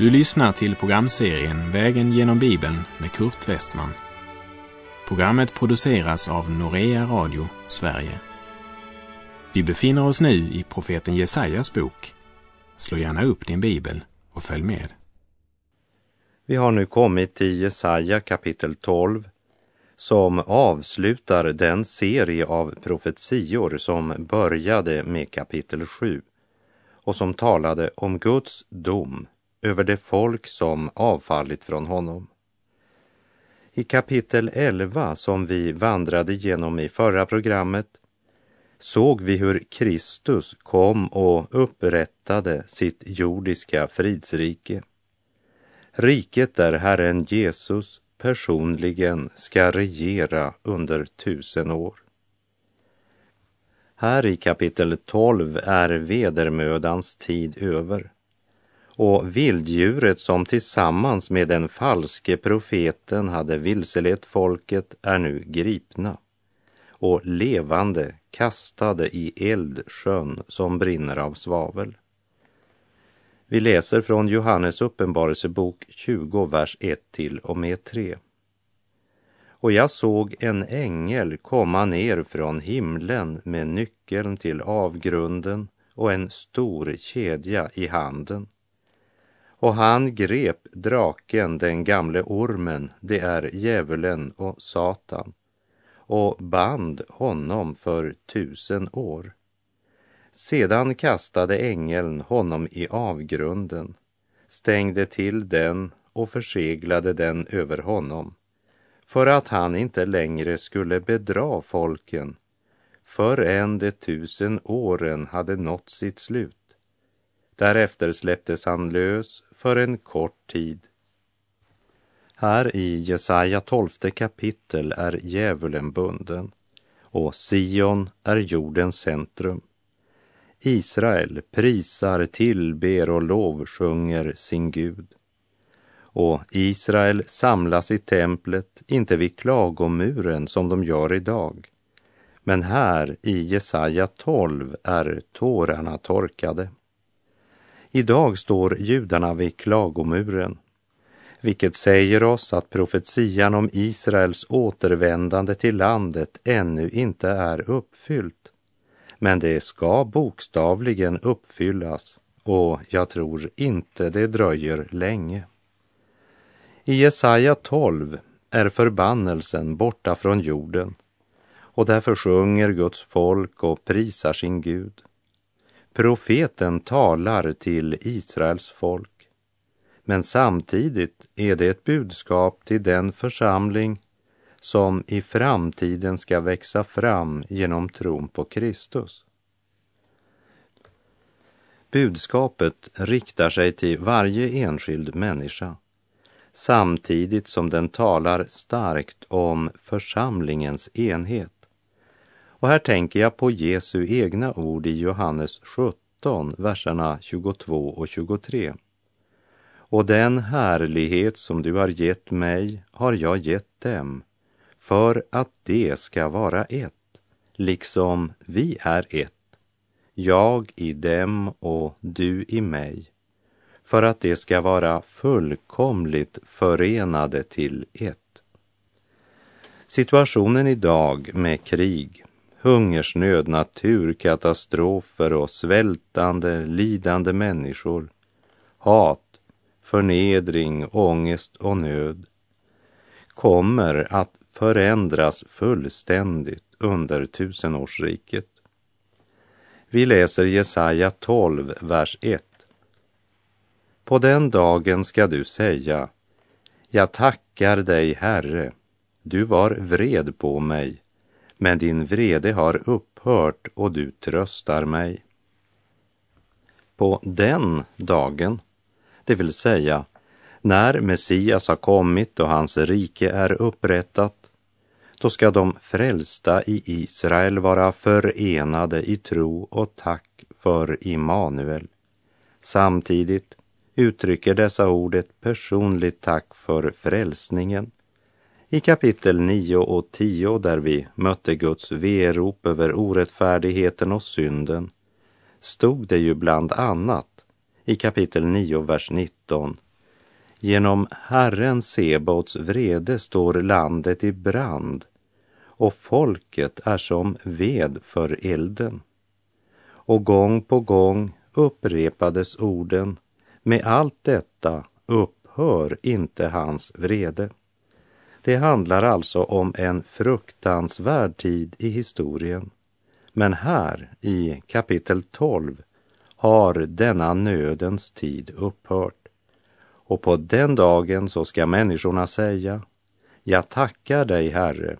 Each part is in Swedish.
Du lyssnar till programserien Vägen genom Bibeln med Kurt Westman. Programmet produceras av Norea Radio Sverige. Vi befinner oss nu i profeten Jesajas bok. Slå gärna upp din bibel och följ med. Vi har nu kommit till Jesaja kapitel 12 som avslutar den serie av profetior som började med kapitel 7 och som talade om Guds dom över det folk som avfallit från honom. I kapitel 11 som vi vandrade genom i förra programmet såg vi hur Kristus kom och upprättade sitt jordiska fridsrike. Riket där Herren Jesus personligen ska regera under tusen år. Här i kapitel 12 är vedermödans tid över och vilddjuret som tillsammans med den falske profeten hade vilselett folket är nu gripna och levande kastade i eldsjön som brinner av svavel. Vi läser från Johannes uppenbarelsebok 20, vers 1 till och med 3. Och jag såg en ängel komma ner från himlen med nyckeln till avgrunden och en stor kedja i handen. Och han grep draken, den gamle ormen, det är djävulen och Satan, och band honom för tusen år. Sedan kastade ängeln honom i avgrunden, stängde till den och förseglade den över honom, för att han inte längre skulle bedra folken förrän de tusen åren hade nått sitt slut. Därefter släpptes han lös för en kort tid. Här i Jesaja 12 kapitel är djävulen bunden och Sion är jordens centrum. Israel prisar, tillber och lovsjunger sin Gud. Och Israel samlas i templet, inte vid klagomuren som de gör idag. Men här i Jesaja 12 är tårarna torkade. Idag står judarna vid klagomuren, vilket säger oss att profetian om Israels återvändande till landet ännu inte är uppfyllt. Men det ska bokstavligen uppfyllas och jag tror inte det dröjer länge. I Jesaja 12 är förbannelsen borta från jorden och därför sjunger Guds folk och prisar sin Gud. Profeten talar till Israels folk, men samtidigt är det ett budskap till den församling som i framtiden ska växa fram genom tron på Kristus. Budskapet riktar sig till varje enskild människa samtidigt som den talar starkt om församlingens enhet. Och här tänker jag på Jesu egna ord i Johannes 17, verserna 22 och 23. Och den härlighet som du har gett mig har jag gett dem, för att det ska vara ett, liksom vi är ett, jag i dem och du i mig, för att det ska vara fullkomligt förenade till ett. Situationen idag med krig, hungersnöd, naturkatastrofer och svältande, lidande människor, hat, förnedring, ångest och nöd kommer att förändras fullständigt under tusenårsriket. Vi läser Jesaja 12, vers 1. På den dagen ska du säga, jag tackar dig, Herre, du var vred på mig, men din vrede har upphört och du tröstar mig. På den dagen, det vill säga när Messias har kommit och hans rike är upprättat, då ska de frälsta i Israel vara förenade i tro och tack för Immanuel. Samtidigt uttrycker dessa ord ett personligt tack för frälsningen i kapitel 9 och 10 där vi mötte Guds verop över orättfärdigheten och synden stod det ju bland annat i kapitel 9, vers 19. Genom Herren Sebaots vrede står landet i brand och folket är som ved för elden. Och gång på gång upprepades orden, med allt detta upphör inte hans vrede. Det handlar alltså om en fruktansvärd tid i historien. Men här i kapitel 12 har denna nödens tid upphört. Och på den dagen så ska människorna säga, jag tackar dig, Herre.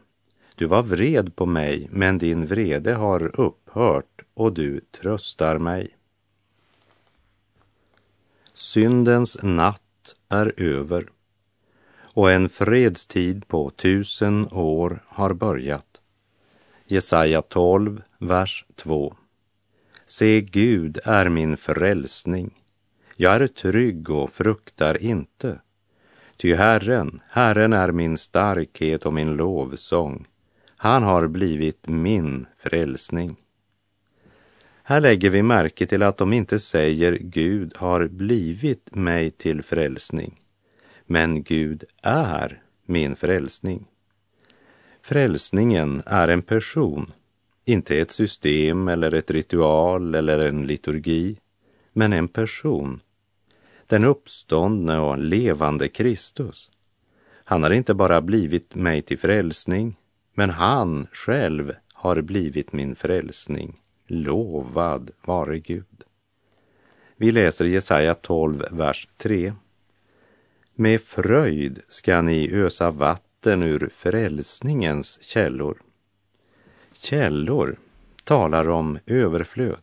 Du var vred på mig, men din vrede har upphört och du tröstar mig. Syndens natt är över och en fredstid på tusen år har börjat. Jesaja 12, vers 2. Se, Gud är min frälsning. Jag är trygg och fruktar inte. Ty Herren, Herren är min starkhet och min lovsång. Han har blivit min frälsning. Här lägger vi märke till att de inte säger Gud har blivit mig till frälsning, men Gud är min frälsning. Frälsningen är en person, inte ett system eller ett ritual eller en liturgi, men en person. Den uppståndne och levande Kristus. Han har inte bara blivit mig till frälsning, men han själv har blivit min frälsning. Lovad vare Gud. Vi läser Jesaja 12, vers 3. Med fröjd ska ni ösa vatten ur frälsningens källor. Källor talar om överflöd.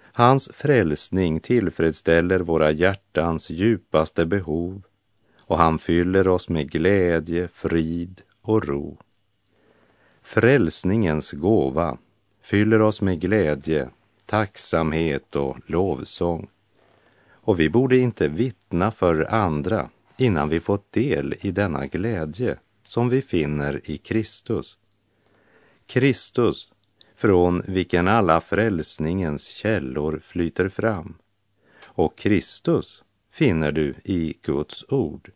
Hans frälsning tillfredsställer våra hjärtans djupaste behov och han fyller oss med glädje, frid och ro. Frälsningens gåva fyller oss med glädje, tacksamhet och lovsång. Och vi borde inte vittna för andra innan vi fått del i denna glädje som vi finner i Kristus. Kristus, från vilken alla frälsningens källor flyter fram. Och Kristus finner du i Guds ord.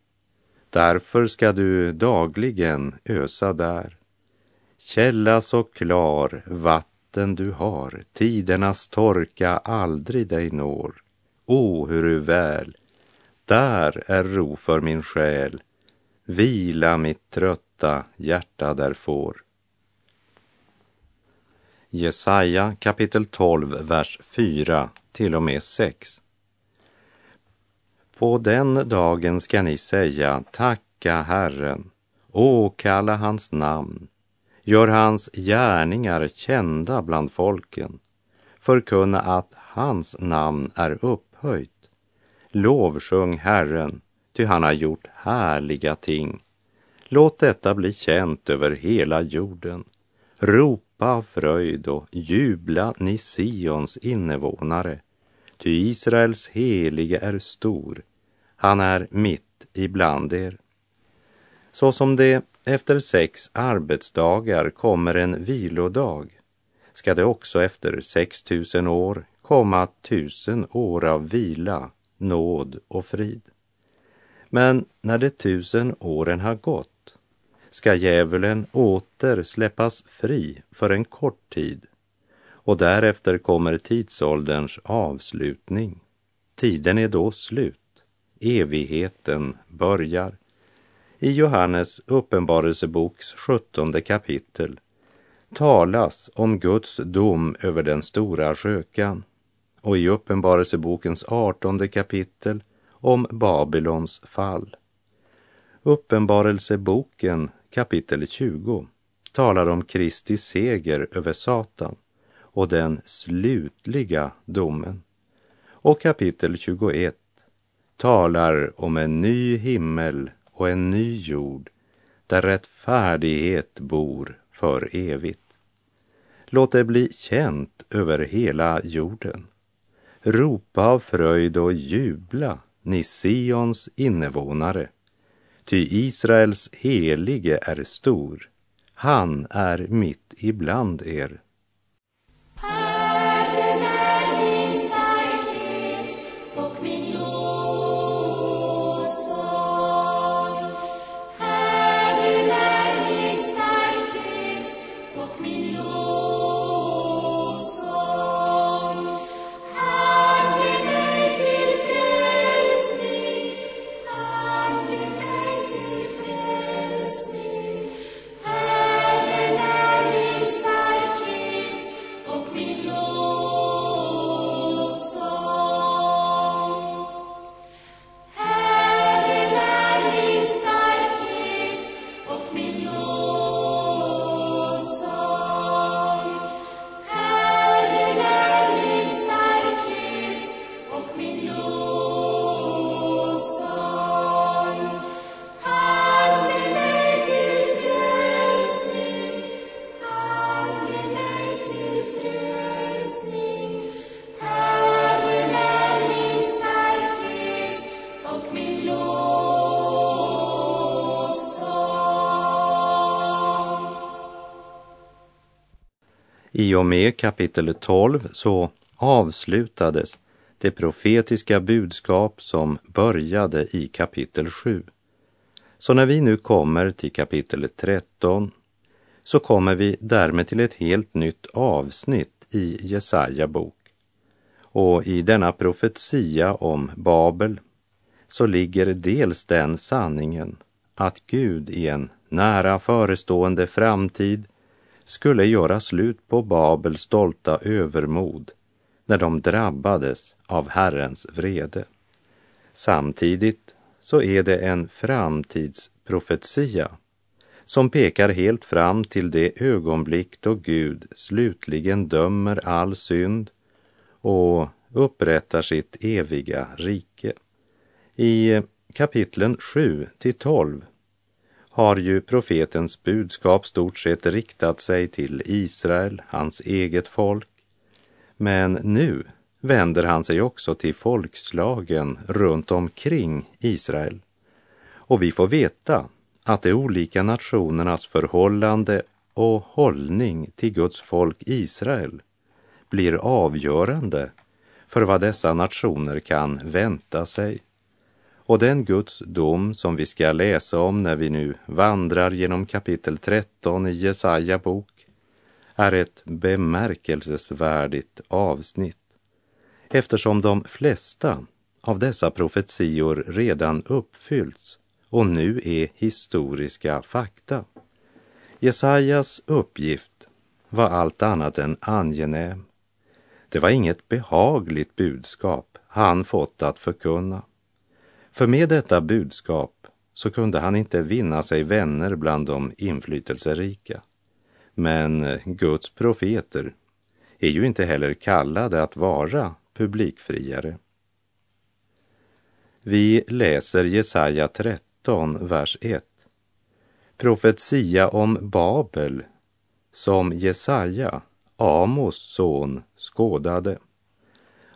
Därför ska du dagligen ösa där. Källa så klar, vatten du har, tidernas torka aldrig dig når. O, huru väl, där är ro för min själ, vila mitt trötta hjärta där får. Jesaja kapitel 12, vers 4 till och med 6. På den dagen ska ni säga tacka Herren, åkalla hans namn, gör hans gärningar kända bland folken, förkunna att hans namn är upphöjt. Lovsjung Herren, ty han har gjort härliga ting. Låt detta bli känt över hela jorden. Ropa av fröjd och jubla ni Sions invånare, ty Israels helige är stor, han är mitt ibland er. Så som det efter sex arbetsdagar kommer en vilodag ska det också efter sex tusen år komma tusen år av vila, nåd och frid. Men när de tusen åren har gått ska djävulen åter släppas fri för en kort tid och därefter kommer tidsålderns avslutning. Tiden är då slut, evigheten börjar. I Johannes uppenbarelseboks sjuttonde kapitel talas om Guds dom över den stora skökan och i Uppenbarelsebokens artonde kapitel om Babylons fall. Uppenbarelseboken kapitel 20 talar om Kristi seger över Satan och den slutliga domen. Och kapitel 21 talar om en ny himmel och en ny jord där rättfärdighet bor för evigt. Låt det bli känt över hela jorden. Ropa av fröjd och jubla, ni Sions invånare. Ty Israels helige är stor, han är mitt ibland er. I och med kapitel 12 så avslutades det profetiska budskap som började i kapitel 7. Så när vi nu kommer till kapitel 13 så kommer vi därmed till ett helt nytt avsnitt i Jesaja bok. Och i denna profetia om Babel så ligger dels den sanningen att Gud i en nära förestående framtid skulle göra slut på Babels stolta övermod när de drabbades av Herrens vrede. Samtidigt så är det en framtidsprofetia som pekar helt fram till det ögonblick då Gud slutligen dömer all synd och upprättar sitt eviga rike. I kapitlen 7 till 12 har ju profetens budskap stort sett riktat sig till Israel, hans eget folk. Men nu vänder han sig också till folkslagen runt omkring Israel. Och vi får veta att de olika nationernas förhållande och hållning till Guds folk Israel blir avgörande för vad dessa nationer kan vänta sig. Och den Guds dom som vi ska läsa om när vi nu vandrar genom kapitel 13 i Jesaja bok är ett bemärkelsesvärdigt avsnitt eftersom de flesta av dessa profetior redan uppfyllts och nu är historiska fakta. Jesajas uppgift var allt annat än angenäm. Det var inget behagligt budskap han fått att förkunna. För med detta budskap så kunde han inte vinna sig vänner bland de inflytelserika. Men Guds profeter är ju inte heller kallade att vara publikfriare. Vi läser Jesaja 13, vers 1. Profetia om Babel som Jesaja, Amos son, skådade.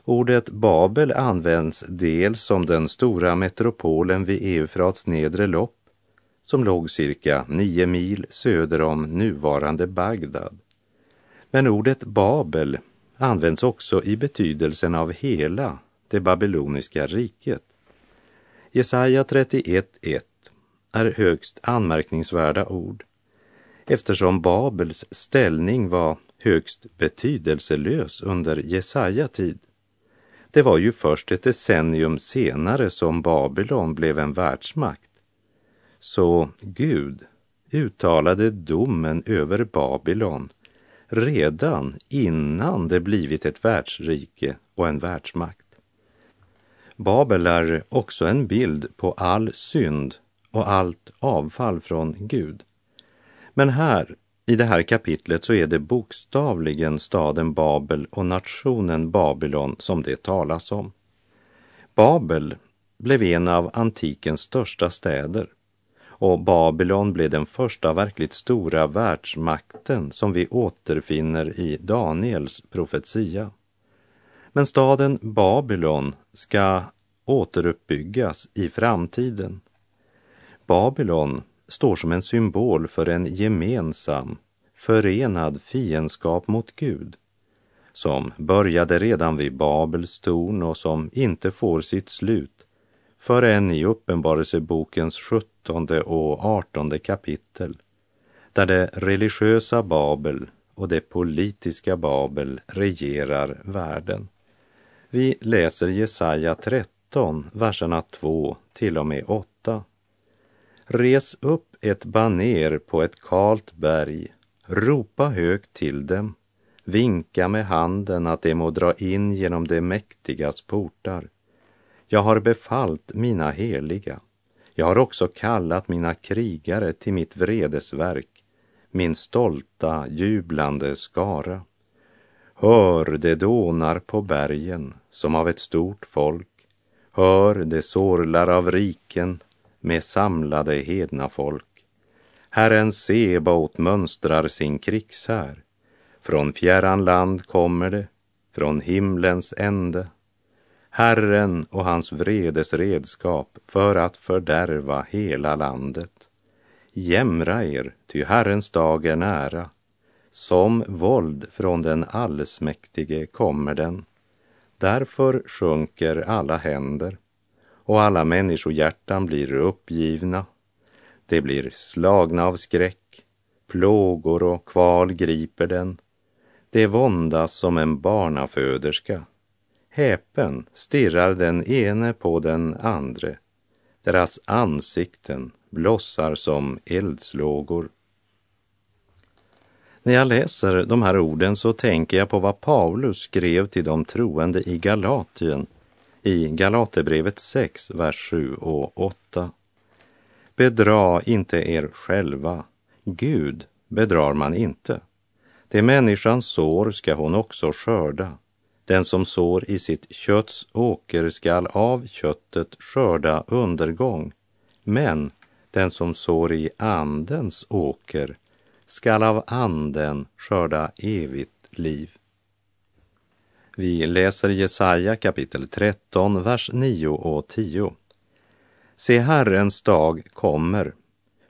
Ordet Babel används dels som den stora metropolen vid Eufrats nedre lopp som låg cirka nio mil söder om nuvarande Bagdad. Men ordet Babel används också i betydelsen av hela det babyloniska riket. Jesaja 31.1 är högst anmärkningsvärda ord eftersom Babels ställning var högst betydelselös under Jesaja tid. Det var ju först ett decennium senare som Babylon blev en världsmakt. Så Gud uttalade domen över Babylon redan innan det blivit ett världsrike och en världsmakt. Babel är också en bild på all synd och allt avfall från Gud. Men här, i det här kapitlet, så är det bokstavligen staden Babel och nationen Babylon som det talas om. Babel blev en av antikens största städer och Babylon blev den första verkligt stora världsmakten som vi återfinner i Daniels profetia. Men staden Babylon ska återuppbyggas i framtiden. Babylon står som en symbol för en gemensam, förenad fiendskap mot Gud som började redan vid Babels torn och som inte får sitt slut förrän i Uppenbarelsebokens sjuttonde och artonde kapitel där det religiösa Babel och det politiska Babel regerar världen. Vi läser Jesaja 13, verserna 2 till och med 8. Res upp ett baner på ett kalt berg, ropa högt till dem, vinka med handen att de må dra in genom de mäktigas portar. Jag har befallt mina heliga. Jag har också kallat mina krigare till mitt vredesverk, min stolta, jublande skara. Hör, det dånar på bergen som av ett stort folk. Hör, det sorlar av riken med samlade hedna folk. Herren Sebaot mönstrar sin krigshär. Från fjärran land kommer det, från himlens ände. Herren och hans vredes redskap för att fördärva hela landet. Jämra er, ty Herrens dag är nära. Som våld från den allsmäktige kommer den. Därför sjunker alla händer och alla människohjärtan blir uppgivna. De blir slagna av skräck, plågor och kval griper den. De våndas som en barnaföderska. Häpen stirrar den ene på den andre. Deras ansikten blossar som eldslågor. När jag läser de här orden så tänker jag på vad Paulus skrev till de troende i Galatien i Galaterbrevet 6, vers 7 och 8. Bedra inte er själva, Gud bedrar man inte. Det människan sår ska hon också skörda. Den som sår i sitt kötts åker skall av köttet skörda undergång, men den som sår i Andens åker skall av Anden skörda evigt liv. Vi läser Jesaja kapitel 13, vers 9 och 10. Se, Herrens dag kommer,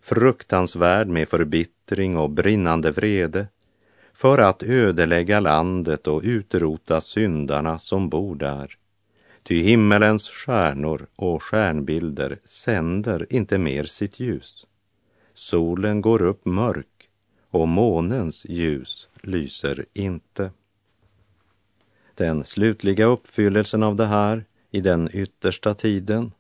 fruktansvärd med förbittring och brinnande vrede, för att ödelägga landet och utrota syndarna som bor där. Ty himmelens stjärnor och stjärnbilder sänder inte mer sitt ljus. Solen går upp mörk och månens ljus lyser inte. Den slutliga uppfyllelsen av det här i den yttersta tiden,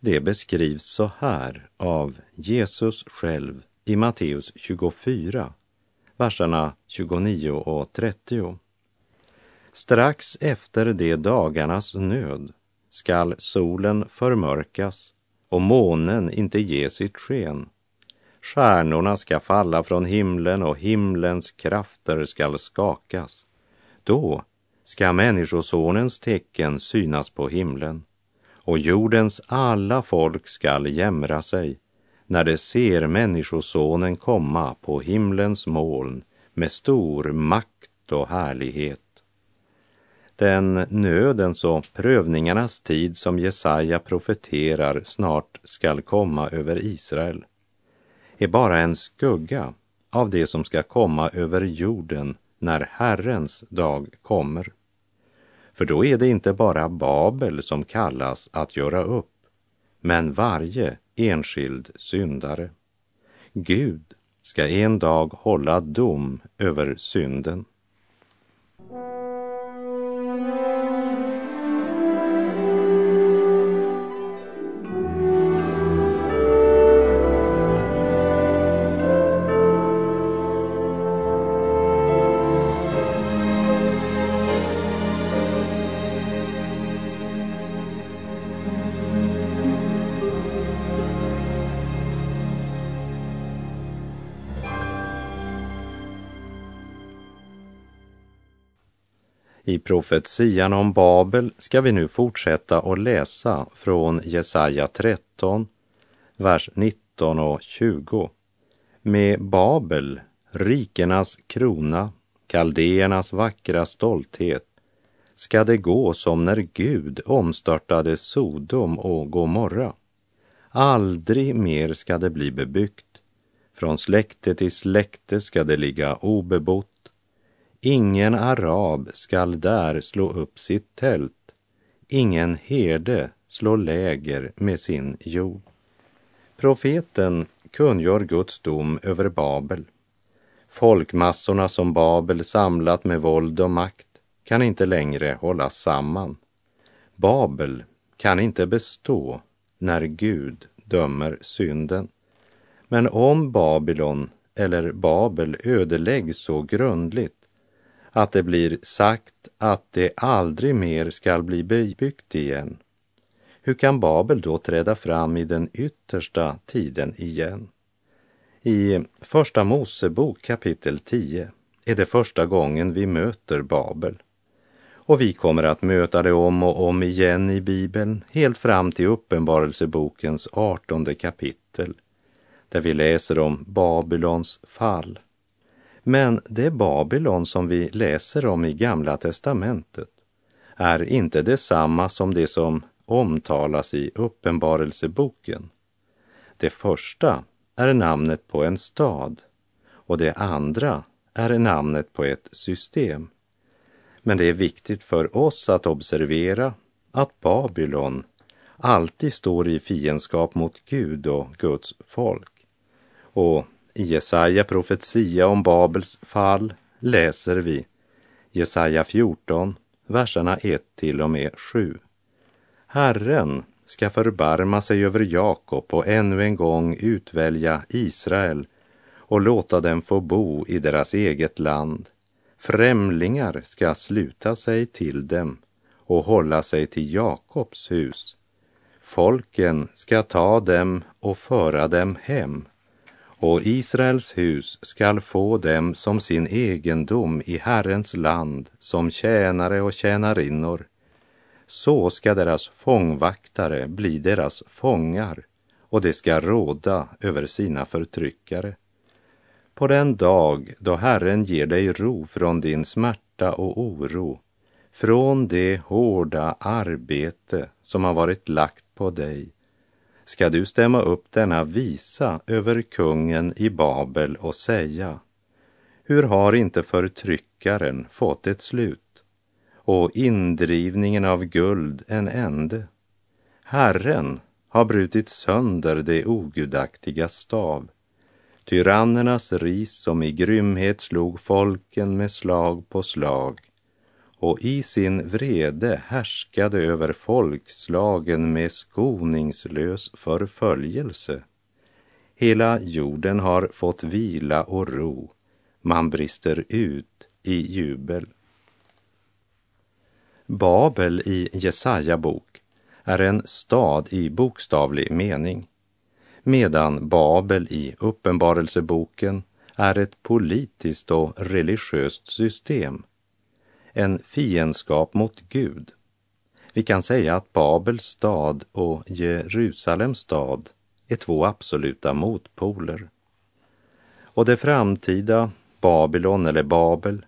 det beskrivs så här av Jesus själv i Matteus 24, verserna 29 och 30. Strax efter de dagarnas nöd skall solen förmörkas och månen inte ge sitt sken. Stjärnorna ska falla från himlen och himlens krafter skall skakas. Då ska Människosonens tecken synas på himlen och jordens alla folk skall jämra sig när de ser Människosonen komma på himlens moln med stor makt och härlighet. Den nödens och prövningarnas tid som Jesaja profeterar snart skall komma över Israel är bara en skugga av det som ska komma över jorden när Herrens dag kommer. För då är det inte bara Babel som kallas att göra upp, men varje enskild syndare. Gud ska en dag hålla dom över synden. Profetian om Babel ska vi nu fortsätta att läsa från Jesaja 13, vers 19 och 20. Med Babel, rikenas krona, kaldéernas vackra stolthet, ska det gå som när Gud omstörtade Sodom och Gomorra. Aldrig mer ska det bli bebyggt. Från släkte till släkte ska det ligga obebott Ingen arab skall där slå upp sitt tält, ingen herde slå läger med sin jord. Profeten kungör Guds dom över Babel. Folkmassorna som Babel samlat med våld och makt kan inte längre hållas samman. Babel kan inte bestå när Gud dömer synden. Men om Babylon eller Babel ödeläggs så grundligt att det blir sagt att det aldrig mer skall bli bebyggt igen. Hur kan Babel då träda fram i den yttersta tiden igen? I Första Mosebok kapitel 10 är det första gången vi möter Babel. Och vi kommer att möta det om och om igen i Bibeln, helt fram till Uppenbarelsebokens artonde kapitel, där vi läser om Babylons fall. Men det Babylon som vi läser om i Gamla testamentet är inte detsamma som det som omtalas i Uppenbarelseboken. Det första är namnet på en stad och det andra är namnet på ett system. Men det är viktigt för oss att observera att Babylon alltid står i fiendskap mot Gud och Guds folk. Och i Jesaja profetia om Babels fall läser vi Jesaja 14, verserna 1 till och med 7. Herren ska förbarma sig över Jakob och ännu en gång utvälja Israel och låta dem få bo i deras eget land. Främlingar ska sluta sig till dem och hålla sig till Jakobs hus. Folken ska ta dem och föra dem hem och Israels hus skall få dem som sin egendom i Herrens land som tjänare och tjänarinnor. Så ska deras fångvaktare bli deras fångar och de ska råda över sina förtryckare. På den dag då Herren ger dig ro från din smärta och oro, från det hårda arbete som har varit lagt på dig, ska du stämma upp denna visa över kungen i Babel och säga, hur har inte förtryckaren fått ett slut och indrivningen av guld en ände? Herren har brutit sönder det ogudaktiga stav, tyrannernas ris som i grymhet slog folken med slag på slag och i sin vrede härskade över folkslagen med skoningslös förföljelse. Hela jorden har fått vila och ro, man brister ut i jubel. Babel i Jesaja bok är en stad i bokstavlig mening, medan Babel i Uppenbarelseboken är ett politiskt och religiöst system en fiendskap mot Gud. Vi kan säga att Babels stad och Jerusalems stad är två absoluta motpoler. Och det framtida Babylon eller Babel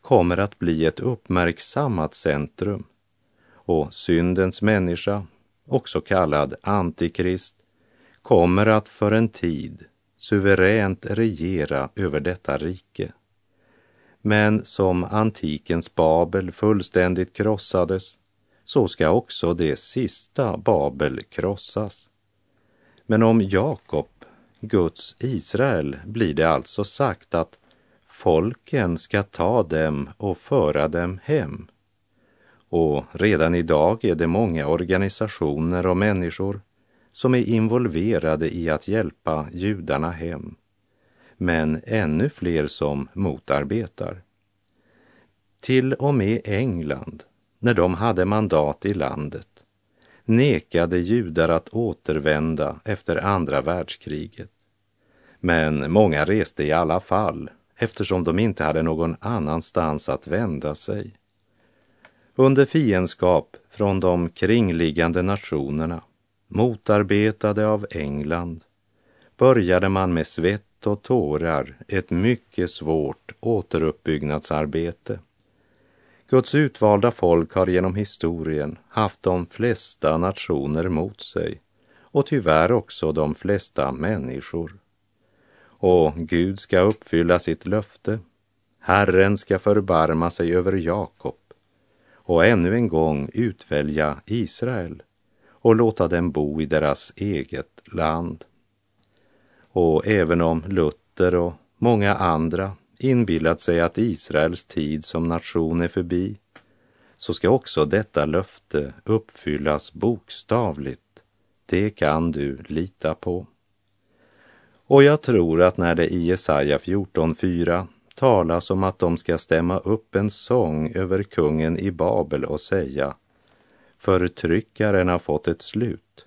kommer att bli ett uppmärksammat centrum och syndens människa, också kallad Antikrist, kommer att för en tid suveränt regera över detta rike. Men som antikens Babel fullständigt krossades, så ska också det sista Babel krossas. Men om Jakob, Guds Israel, blir det alltså sagt att folken ska ta dem och föra dem hem. Och redan idag är det många organisationer och människor som är involverade i att hjälpa judarna hem men ännu fler som motarbetar. Till och med England, när de hade mandat i landet, nekade judar att återvända efter andra världskriget. Men många reste i alla fall eftersom de inte hade någon annanstans att vända sig. Under fiendskap från de kringliggande nationerna, motarbetade av England, började man med svett svett och tårar ett mycket svårt återuppbyggnadsarbete. Guds utvalda folk har genom historien haft de flesta nationer mot sig och tyvärr också de flesta människor. Och Gud ska uppfylla sitt löfte. Herren ska förbarma sig över Jakob och ännu en gång utvälja Israel och låta dem bo i deras eget land. Och även om Luther och många andra inbillat sig att Israels tid som nation är förbi, så ska också detta löfte uppfyllas bokstavligt. Det kan du lita på. Och jag tror att när det i Jesaja 14.4 talas om att de ska stämma upp en sång över kungen i Babel och säga förtryckaren har fått ett slut,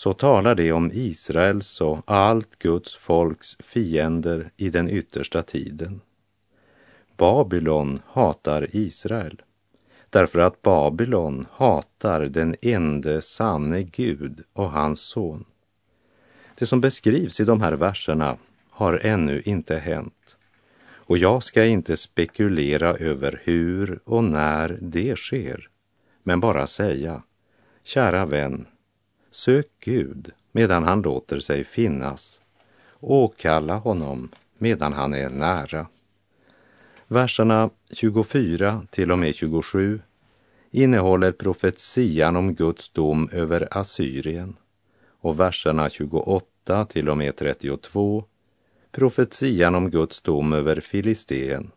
så talar det om Israels och allt Guds folks fiender i den yttersta tiden. Babylon hatar Israel därför att Babylon hatar den ende sanne Gud och hans son. Det som beskrivs i de här verserna har ännu inte hänt och jag ska inte spekulera över hur och när det sker, men bara säga, kära vän, Sök Gud medan han låter sig finnas. Åkalla honom medan han är nära. Verserna 24 till och med 27 innehåller profetian om Guds dom över Assyrien och verserna 28 till och med 32 profetian om Guds dom över Filisteen.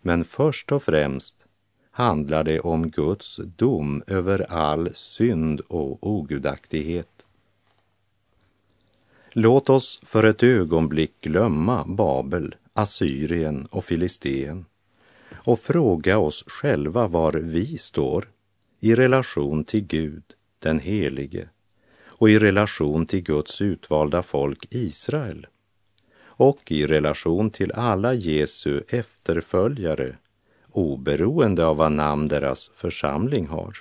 Men först och främst handlar det om Guds dom över all synd och ogudaktighet. Låt oss för ett ögonblick glömma Babel, Assyrien och Filisteen och fråga oss själva var vi står i relation till Gud, den helige, och i relation till Guds utvalda folk Israel och i relation till alla Jesu efterföljare oberoende av vad namn deras församling har.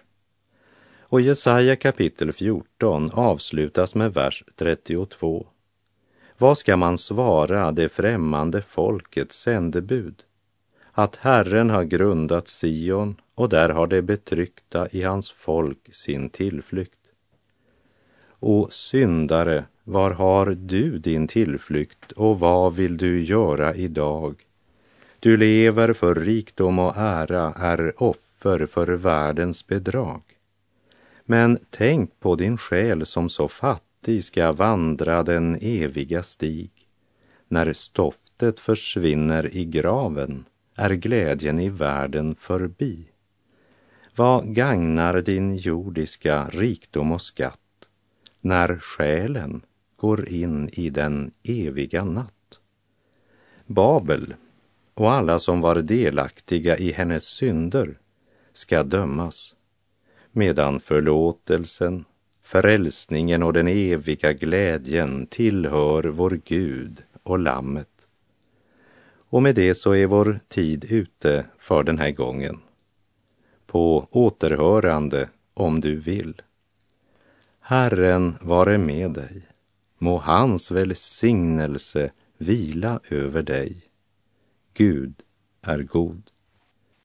Och Jesaja kapitel 14 avslutas med vers 32. Vad ska man svara det främmande folkets sändebud? Att Herren har grundat Sion och där har det betryckta i hans folk sin tillflykt. O syndare, var har du din tillflykt och vad vill du göra idag? Du lever för rikdom och ära, är offer för världens bedrag. Men tänk på din själ som så fattig ska vandra den eviga stig. När stoftet försvinner i graven är glädjen i världen förbi. Vad gagnar din jordiska rikdom och skatt när själen går in i den eviga natt? Babel och alla som var delaktiga i hennes synder ska dömas, medan förlåtelsen, frälsningen och den eviga glädjen tillhör vår Gud och Lammet. Och med det så är vår tid ute för den här gången. På återhörande om du vill. Herren vare med dig. Må hans välsignelse vila över dig. Gud är god.